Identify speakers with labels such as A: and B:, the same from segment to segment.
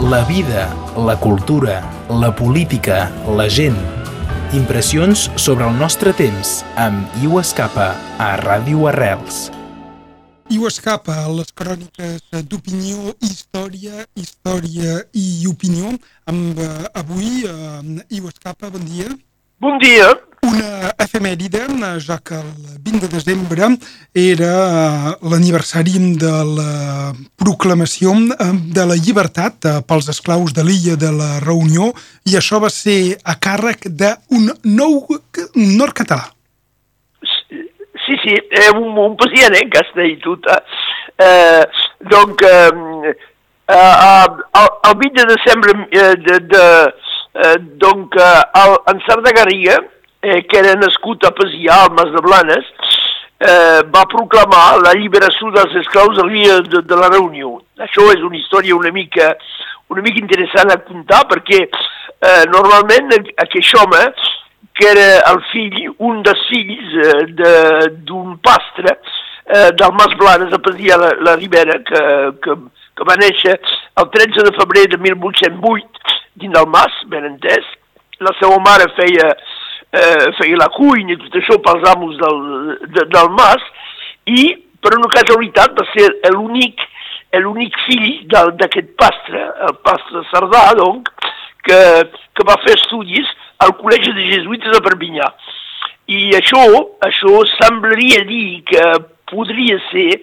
A: la vida, la cultura, la política, la gent. Impressions sobre el nostre temps amb Iu Escapa a Ràdio Arrels.
B: Iu Escapa, les cròniques d'opinió, història, història i opinió. Amb, uh, avui, uh, Iu Escapa, bon dia.
C: Bon dia.
B: Una efemèride, ja que el 20 de desembre era eh, l'aniversari de la proclamació eh, de la llibertat eh, pels esclaus de l'illa de la Reunió i això va ser a càrrec d'un nou nord-català.
C: Sí, sí, è un, un president eh, castellituta. Eh, donc, eh, eh, el 20 de desembre eh, de, de eh, donc, eh, el, en Sardà Garriga, eh, que era nascut a Pesià, al Mas de Blanes, eh, va proclamar la lliberació dels esclaus a l'illa de, de la Reunió. Això és una història una mica, una mica interessant a contar perquè eh, normalment aquest home, que era el fill, un dels fills eh, d'un pastre eh, del Mas Blanes a Pesià, la, la Ribera, que, que, que va néixer el 13 de febrer de 1808 dins del mas, ben entès. La seva mare feia, eh, feia la cuina i tot això pels amos del, de, del mas i per una casualitat va ser l'únic l'únic fill d'aquest pastre, el pastre Sardà, donc, que, que va fer estudis al Col·legi de Jesuïtes de Perpinyà. I això, això semblaria dir que podria ser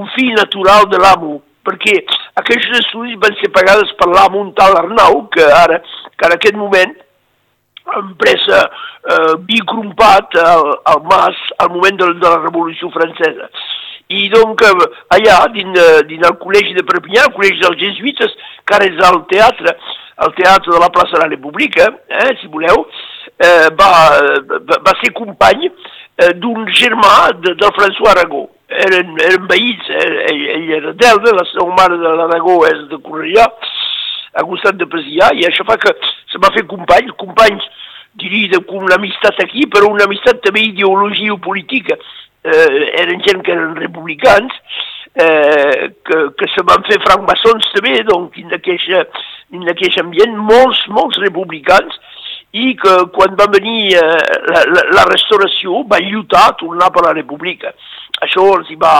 C: un fill natural de l'amo, perquè aquests estudis van ser pagades per l'amo un tal Arnau, que ara, que en aquest moment empresa eh, bicrompat al, al Mas al moment de, de la Revolució Francesa. I donc allà, dins, dins el col·legi de Perpinyà, el col·legi dels jesuïtes, que ara és el teatre, el teatre de la plaça de la República, eh, si voleu, eh, va, va ser company eh, d'un germà de, del François Aragó eren, eren veïns, eh? ell, ell era d'Elda, la seva mare de l'Aragó és de Correllà, a costat de Pesià, i això fa que se va fer companys, companys, diria, com una amistat aquí, però una amistat també ideologia o política. Eh, eren gent que eren republicans, eh, que, que se van fer francmaçons també, doncs, en aquell ambient, molts, molts republicans, i que quan va venir eh, la, la, la restauració va lluitar a tornar per la república això els hi va,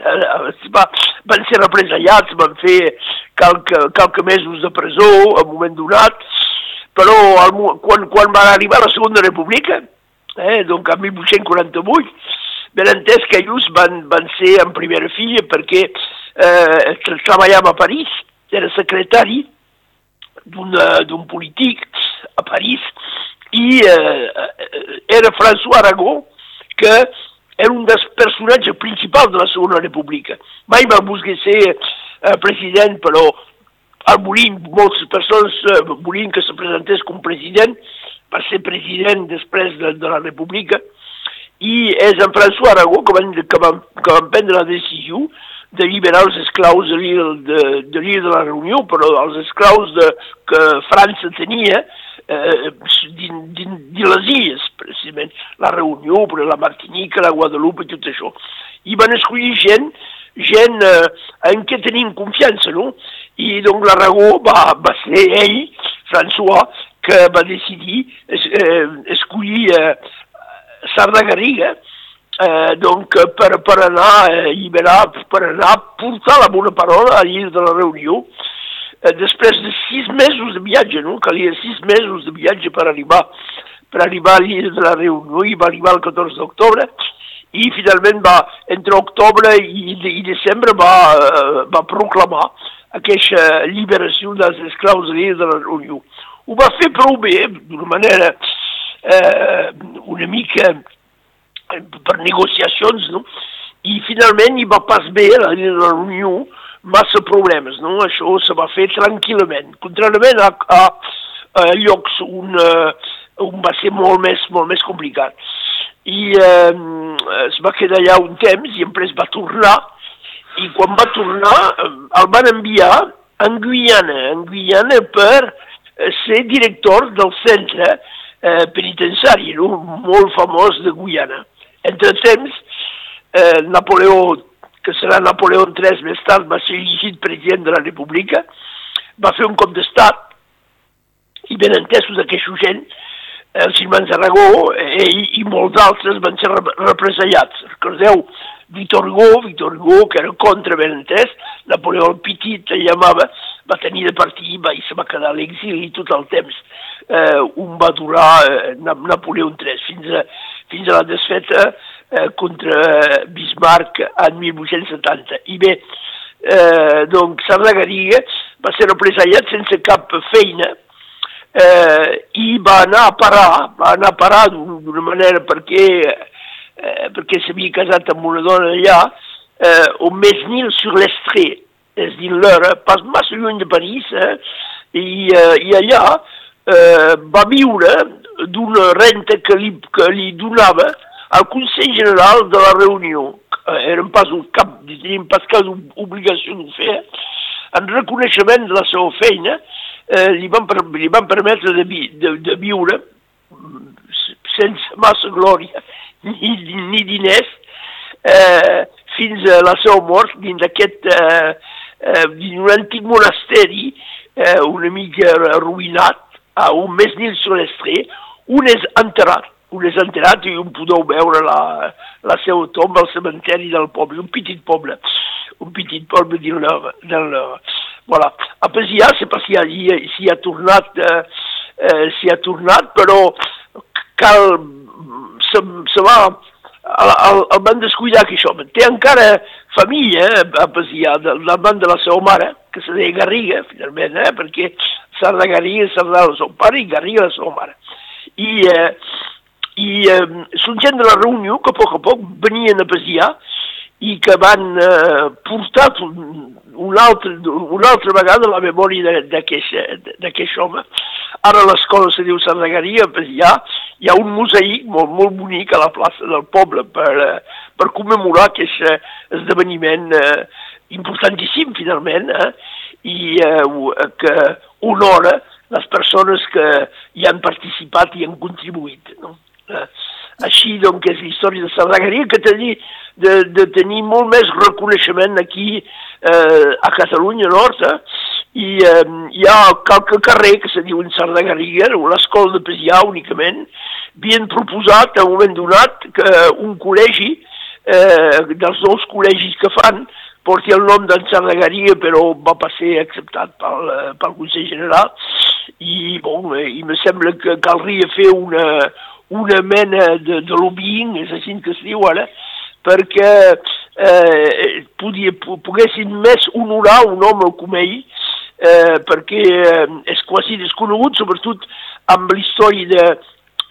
C: els va, van ser represaliats, van fer calque, calque mesos de presó al moment donat, però el, quan, quan va arribar la Segona República, eh, doncs en 1848, ben entès que ells van, van ser en primera filla perquè eh, treballava a París, era secretari d'un polític a París i eh, era François Aragó que era un dels personatges principals de la Segona República. Mai va voler ser eh, president, però al morir moltes persones eh, volien que se presentés com president, va ser president després de, de la República, i és en François Aragó que van, que van, que van prendre la decisió de liberar els esclaus de l'illa de, de, de la Reunió, però els esclaus de, que França tenia eh, dins les illes, precisament, la Reunió, però la Martinica, la Guadalupe, tot això. I van escollir gent, gent eh, en què tenim confiança, no? I doncs l'Aragó va, va ser ell, François, que va decidir es, eh, escollir eh, Sarda Garriga, eh, donc, per, per anar a eh, alliberar, per anar a portar la bona parola a l'illa de la Reunió, eh, després de sis mesos de viatge, no? Calia sis mesos de viatge per arribar per arribar a l'illa de la Reunió i va arribar el 14 d'octubre i finalment va, entre octubre i, i desembre va, uh, va proclamar aquesta lliberació dels esclaus de la Reunió. Ho va fer prou bé, d'una manera eh, una mica per negociacions, no? I finalment hi va pas bé la Reunió, massa problemes, no? Això se va fer tranquil·lament. Contràriament a, a, a llocs on, uh, on va ser molt més, molt més complicat. I eh, es va quedar allà un temps i després va tornar i quan va tornar el van enviar en Guyana, en Guyana per ser director del centre eh, penitenciari, no? molt famós de Guyana. Entre temps, eh, Napoleó que serà Napoleó III més tard, va ser elegit president de la República va fer un cop d'estat, i ben entesos d'aquesta gent, els germans Aragó, ell i molts altres van ser represaliats. Recordeu, Victor Hugo, Victor Hugo, que era contra ben entès, Napoleó el Petit, el llamava, va tenir de partir va, i se va quedar a l'exili tot el temps. Eh, un va durar eh, Napoleó III fins a, fins a la desfeta eh, contra Bismarck en 1870. I bé, eh, doncs Sarda Garriga va ser represaliat sense cap feina, eh, i va anar a parar, va anar a parar d'una manera perquè, eh, perquè s'havia casat amb una dona allà, eh, au Mesnil sur l'Estrée, és dir, l'hora, pas massa lluny de París, eh, i, eh, i allà eh, va viure d'una renta que li, que li donava al Consell General de la Reunió. Eren pas un cap, tenien pas cap obligació de fer, en reconeixement de la seva feina, eh, li, van, li van permetre de, vi, de, de viure sense massa glòria ni, ni diners eh, fins a la seva mort dins d'aquest eh, eh, dins un antic monasteri eh, una mica arruïnat a un mes nil solestré un és enterrat un és enterrat i un podeu veure la, la seva tomba al cementeri del poble, un petit poble, un petit poble la, del, Voilà. Après, s'hi ha, c'est parce s'hi ha, ha tornat, eh, eh, s'hi ha tornat, però cal, se, se va, el, el, el van descuidar que això. Té encara família, eh, a Pasià, del, del banc de la seva mare, que se deia Garriga, finalment, eh, perquè Sarda Garriga és Sarda el seu pare i Garriga la seva mare. I, eh, i eh, són gent de la reunió que a poc a poc venien a Pasià i que van eh, portar una altra, una altra vegada la memòria d'aquest home. Ara l'escola se diu Sardagaria, pues hi hi ha un museïc molt, molt bonic a la plaça del poble per, eh, per commemorar aquest eh, esdeveniment eh, importantíssim, finalment, eh, i eh, que honora les persones que hi han participat i han contribuït. No? Eh, així, doncs, és història de Sardagaria, que tenir, de, de tenir molt més reconeixement aquí eh, a Catalunya Nord, eh? i eh, hi ha qualque carrer que se diu en Sardagaria, o l'escola de Pesià únicament, havien proposat a un moment donat que un col·legi, eh, dels dos col·legis que fan, porti el nom d'en Sardagaria, però va ser acceptat pel, eh, pel Consell General, i, bon, eh, i me sembla que caldria fer una, una mena de, de lobbying, és així que es diu ara, perquè eh, podia, poguessin més honorar un home com ell, eh, perquè eh, és quasi desconegut, sobretot amb la història de,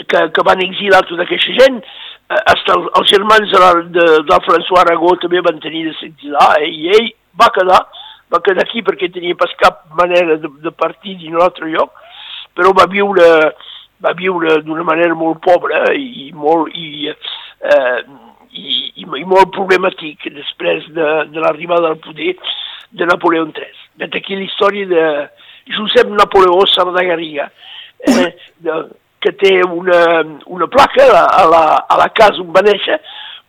C: que, que van exilar tota aquesta gent, eh, hasta el, els germans de, de, de François Aragó també van tenir de s'exilar, eh, i ell va quedar, va quedar aquí perquè tenia pas cap manera de, de partir dins un altre lloc, però va viure va viure d'una manera molt pobra i molt, i, eh, i, i, i molt problemàtic després de, de l'arribada al poder de Napoleó III. Vet aquí la història de Josep Napoleó Sardagariga, eh, de, que té una, una placa a la, a la casa on va néixer,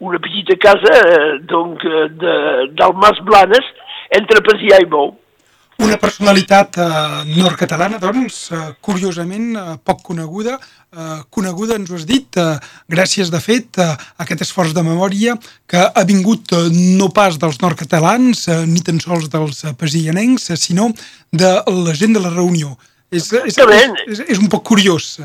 C: una petita casa eh, donc, de, del Mas Blanes, entre Pasià i Bou.
B: Una personalitat eh, nord-catalana, doncs, eh, curiosament eh, poc coneguda, eh, coneguda, ens ho has dit, eh, gràcies, de fet, a aquest esforç de memòria que ha vingut eh, no pas dels nord-catalans, eh, ni tan sols dels eh, pesillanencs, eh, sinó de la gent de la reunió. És, és, és, és, és un poc curiós.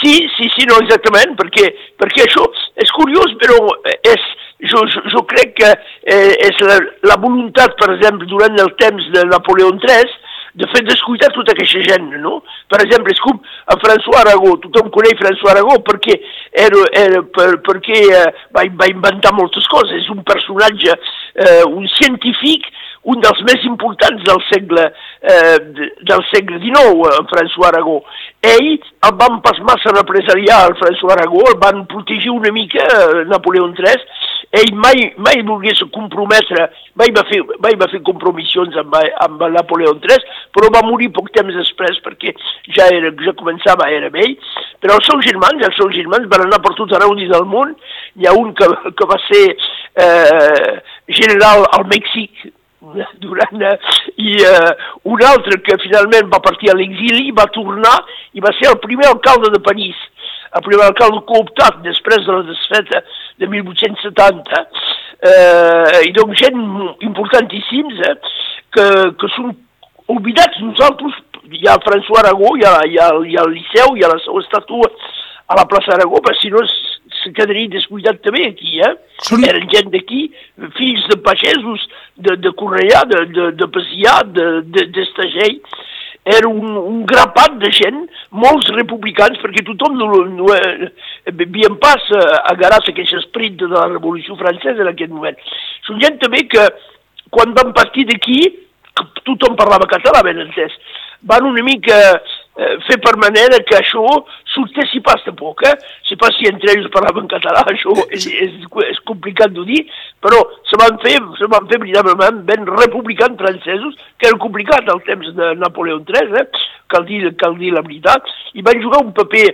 C: Sí, sí, sí, no, exactament, perquè, perquè això és curiós, però és, jo, jo, jo crec que eh, és la, la voluntat, per exemple, durant el temps de Napoleó III, de fer descuidar tota aquesta gent, no? Per exemple, és com a François Aragó, tothom coneix François Aragó perquè, era, era, per, perquè eh, va, va inventar moltes coses, és un personatge, eh, un científic, un dels més importants del segle, eh, del segle XIX, en François Aragó. Ell el van pas massa represaliar, el François Aragó, el van protegir una mica, eh, Napoleó III, ell mai, mai volgués comprometre, mai va fer, mai va fer compromissions amb, amb Napoleó III, però va morir poc temps després perquè ja, era, ja començava, era vell, però els seus germans, els seus germans van anar per tot arreu del món, hi ha un que, que va ser eh, general al Mèxic, durant, i uh, un altre que finalment va partir a l'exili, va tornar i va ser el primer alcalde de París, el primer alcalde cooptat després de la desfeta de 1870, eh, i doncs gent importantíssims eh, que, que són oblidats nosaltres, hi ha François Aragó, hi ha, hi ha, hi ha el Liceu, hi ha la seva estàtua a la plaça Aragó, però si no se quedaria descuidat també aquí, eh? Són... Eren gent d'aquí, fills de pagesos, de, de Correia, de, de, de Pesià, d'Estagell, de, era un, un grapat de gent, molts republicans, perquè tothom no, no, eh, havien pas agarrat aquest esperit de la Revolució Francesa en aquest moment. Són gent també que, quan van partir d'aquí, tothom parlava català, ben entès. Van una mica fer per manera que això sortessi pas de poc, eh? Si pas si entre ells parlaven català, això és, és, és complicat de dir, però se van fer, se van fer veritablement ben republicans francesos, que era complicat al temps de Napoleó III, eh? cal, dir, cal dir la veritat, i van jugar un paper,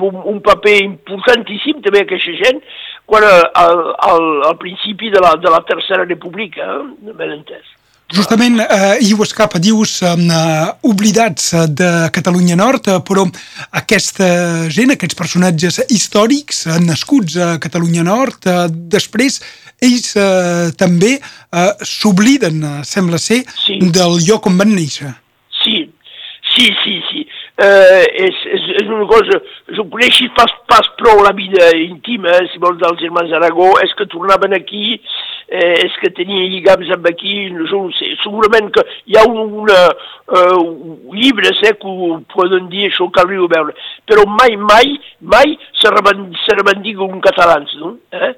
C: un, un paper importantíssim també aquesta gent, quan eh, al, al, al principi de la, de la Tercera República, eh? ben entès.
B: Justament, eh, i ho escapa, dius, eh, oblidats de Catalunya Nord, eh, però aquesta gent, aquests personatges històrics eh, nascuts a Catalunya Nord, eh, després ells eh, també eh, s'obliden, eh, sembla ser, sí. del lloc on van néixer.
C: Sí, sí, sí, sí. Eh, és, és, és una cosa, jo coneixis pas, pas prou la vida íntima, eh, si vols, dels germans Aragó, és que tornaven aquí, eh, és que tenia lligams amb aquí, no sé, segurament que hi ha un, una, uh, llibres eh, que ho poden dir, això cal a veure, però mai, mai, mai se, se revendiguen catalans, no? Eh?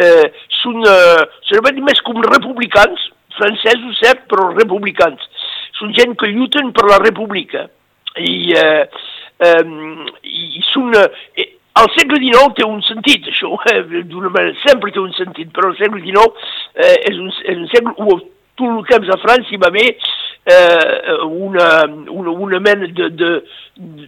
C: Eh, són, uh, se més com republicans, francesos, cert, però republicans. Són gent que lluiten per la república. I, eh, eh, i són... Eh, al segle XIX té un sentit, això, eh, d'una manera, sempre té un sentit, però al segle XIX eh, és, un, és un segle où tot el temps a França hi va haver eh, una, una, una mena de, de,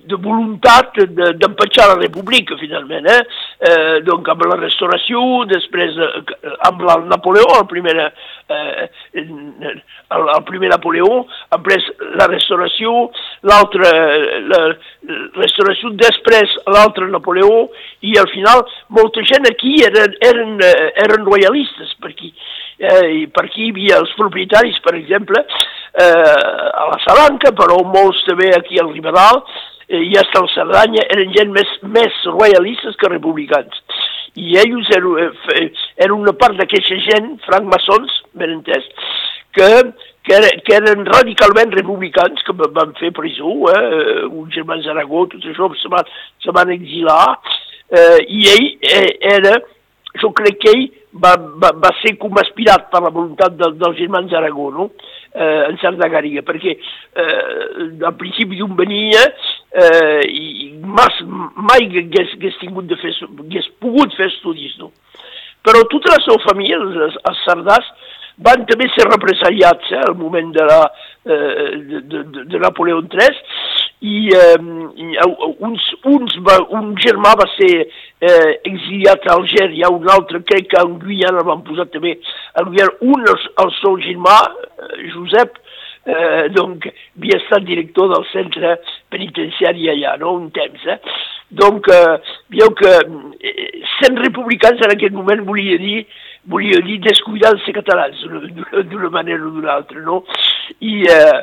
C: de voluntat d'empatxar de, la república, finalment. Eh? Eh, donc, amb la restauració, després eh, amb el Napoleó, el primer, eh, el, el primer Napoleó, après la restauració, l'altre, la restauració, després l'altre Napoleó, i al final molta gent aquí eren, eren, eren royalistes, per aquí. Eh, aquí hi havia els propietaris, per exemple, eh, a la Salanca, però molts també aquí al Liberal, eh, i hasta el Cerdanya, eren gent més, més royalistes que republicans. I ells eren, eh, eren una part d'aquesta gent, francmaçons, ben entès, que, que, que eren radicalment republicans, que van fer presó, eh, uns germans d'Aragó, tot això, se van, se van exilar, eh, i ell eh, era, jo crec que ell va, va, va ser com aspirat per la voluntat de, dels germans d'Aragó, no? eh, en certa Garriga, perquè eh, al principi d'on venia eh, i mas, mai hagués, hagués tingut de fer, hagués pogut fer estudis, no? Però tota la seva família, els, els Sardàs, van també ser represaliats eh, al moment de, la, eh, de, de, de Napoleó III i, eh, uns, uns va, un germà va ser eh, exiliat a Algèria, un altre crec que en Guyana van posar també a Guyana, un el, el seu germà, eh, Josep, eh, donc havia estat director del centre penitenciari allà, no?, un temps, eh? Donc, eh, veieu que eh, sent republicans en aquest moment volia dir volia dir descuidar-se catalans d'una manera o d'una altra, no? I, eh,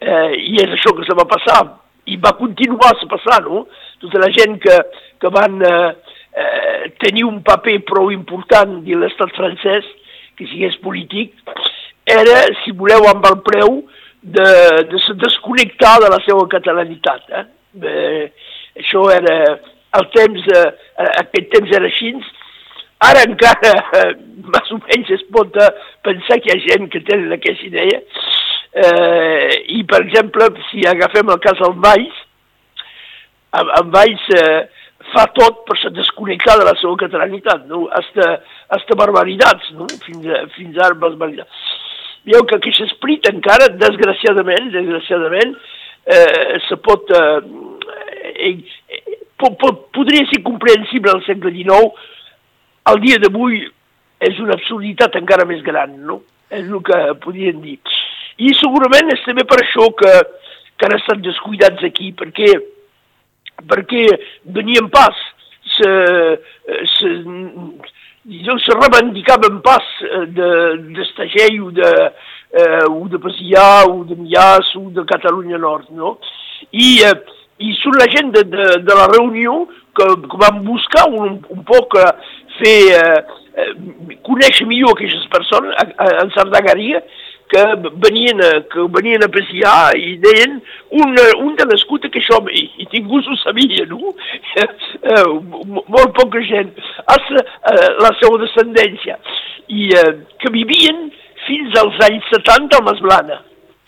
C: eh, I és això que se va passar i va continuar a passar, no? Tota la gent que, que van eh, eh, tenir un paper prou important de l'estat francès, que sigués polític, era, si voleu, amb el preu de, de se desconnectar de la seva catalanitat. Eh? Eh, això era, el temps, eh, aquest temps era així, ara encara, eh, més o menys es pot eh, pensar que hi ha gent que tenen aquesta idea, Eh, I, per exemple, si agafem el cas del Valls, en Valls eh, fa tot per se desconnectar de la seva catalanitat, no? hasta, hasta barbaritats, no? fins, a, fins ara barbaritats. Veieu que aquest esprit encara, desgraciadament, desgraciadament, eh, se pot... Eh, eh, po, po, podria ser comprensible al segle XIX, al dia d'avui és una absurditat encara més gran, no? és el que podien dir. I segurament és també per això que, que han estat descuidats aquí, perquè, perquè venien pas, se, se, se revendicaven pas d'Estagell de, o de, eh, o de Pasià, o de Mias, o de Catalunya Nord, no? I, eh, i sur la gent de, de, de la reunió que, que vam buscar un, un poc eh, fer, eh, eh, conèixer millor aquestes persones en Sardagaria que venien, que venien a Pesià i deien un, un de nascut que això, i, i ningú ho sabia, no? Eh, molt poca gent, hasta eh, la seva descendència, i eh, que vivien fins als anys 70 a Masblana.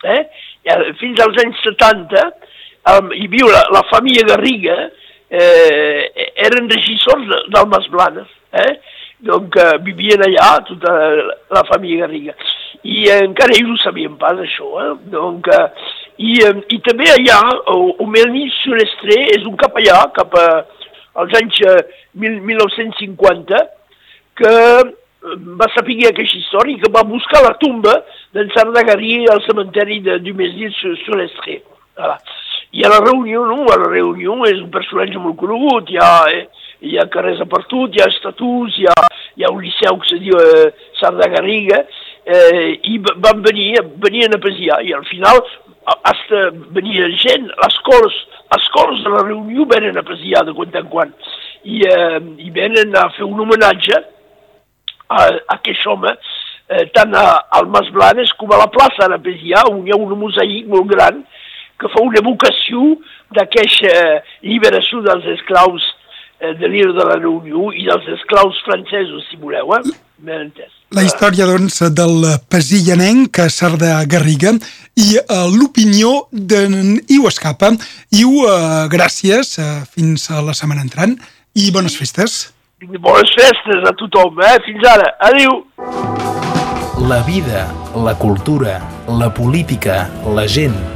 C: Eh? Fins als anys 70 um, hi viu la, la família Garriga, eh, eren regissors de, del Masblana. Eh? Donc eh, vivien allà tota la família Garriga. I eh, encara ells ho sabien pas, això. Eh? Donc, eh, i, eh, I també allà, o Melny Surestre és un cap allà, cap a, als anys eh, 1950, que va saber aquesta història que va buscar la tomba d'en Sardagarí al cementeri de Dumesnil sur, sur l'Estré. Voilà. I a la reunió, no? A la reunió és un personatge molt conegut, ha, eh, ha carrers a partut, hi ha estatuts, hi ha, hi ha un liceu que se diu eh, Sardagariga, eh, i van venir, venien a Pesià, i al final hasta venia gent, les cors, les cors de la reunió venen a Pesià de quan en quan, i, eh, i venen a fer un homenatge a, a aquest home, eh, tant a, al Mas Blanes com a la plaça de Pesià, on hi ha un mosaic molt gran que fa una evocació d'aquesta eh, lliberació dels esclaus eh, de l'ira de la Reunió i dels esclaus francesos, si voleu, eh? Ben entès.
B: La història, doncs, del pesillanenc Sardà Garriga i uh, l'opinió d'en Iu Escapa. Iu, uh, gràcies, uh, fins a la setmana entrant i bones festes.
C: Bones festes a tothom, eh? Fins ara. Adéu.
A: La vida, la cultura, la política, la gent.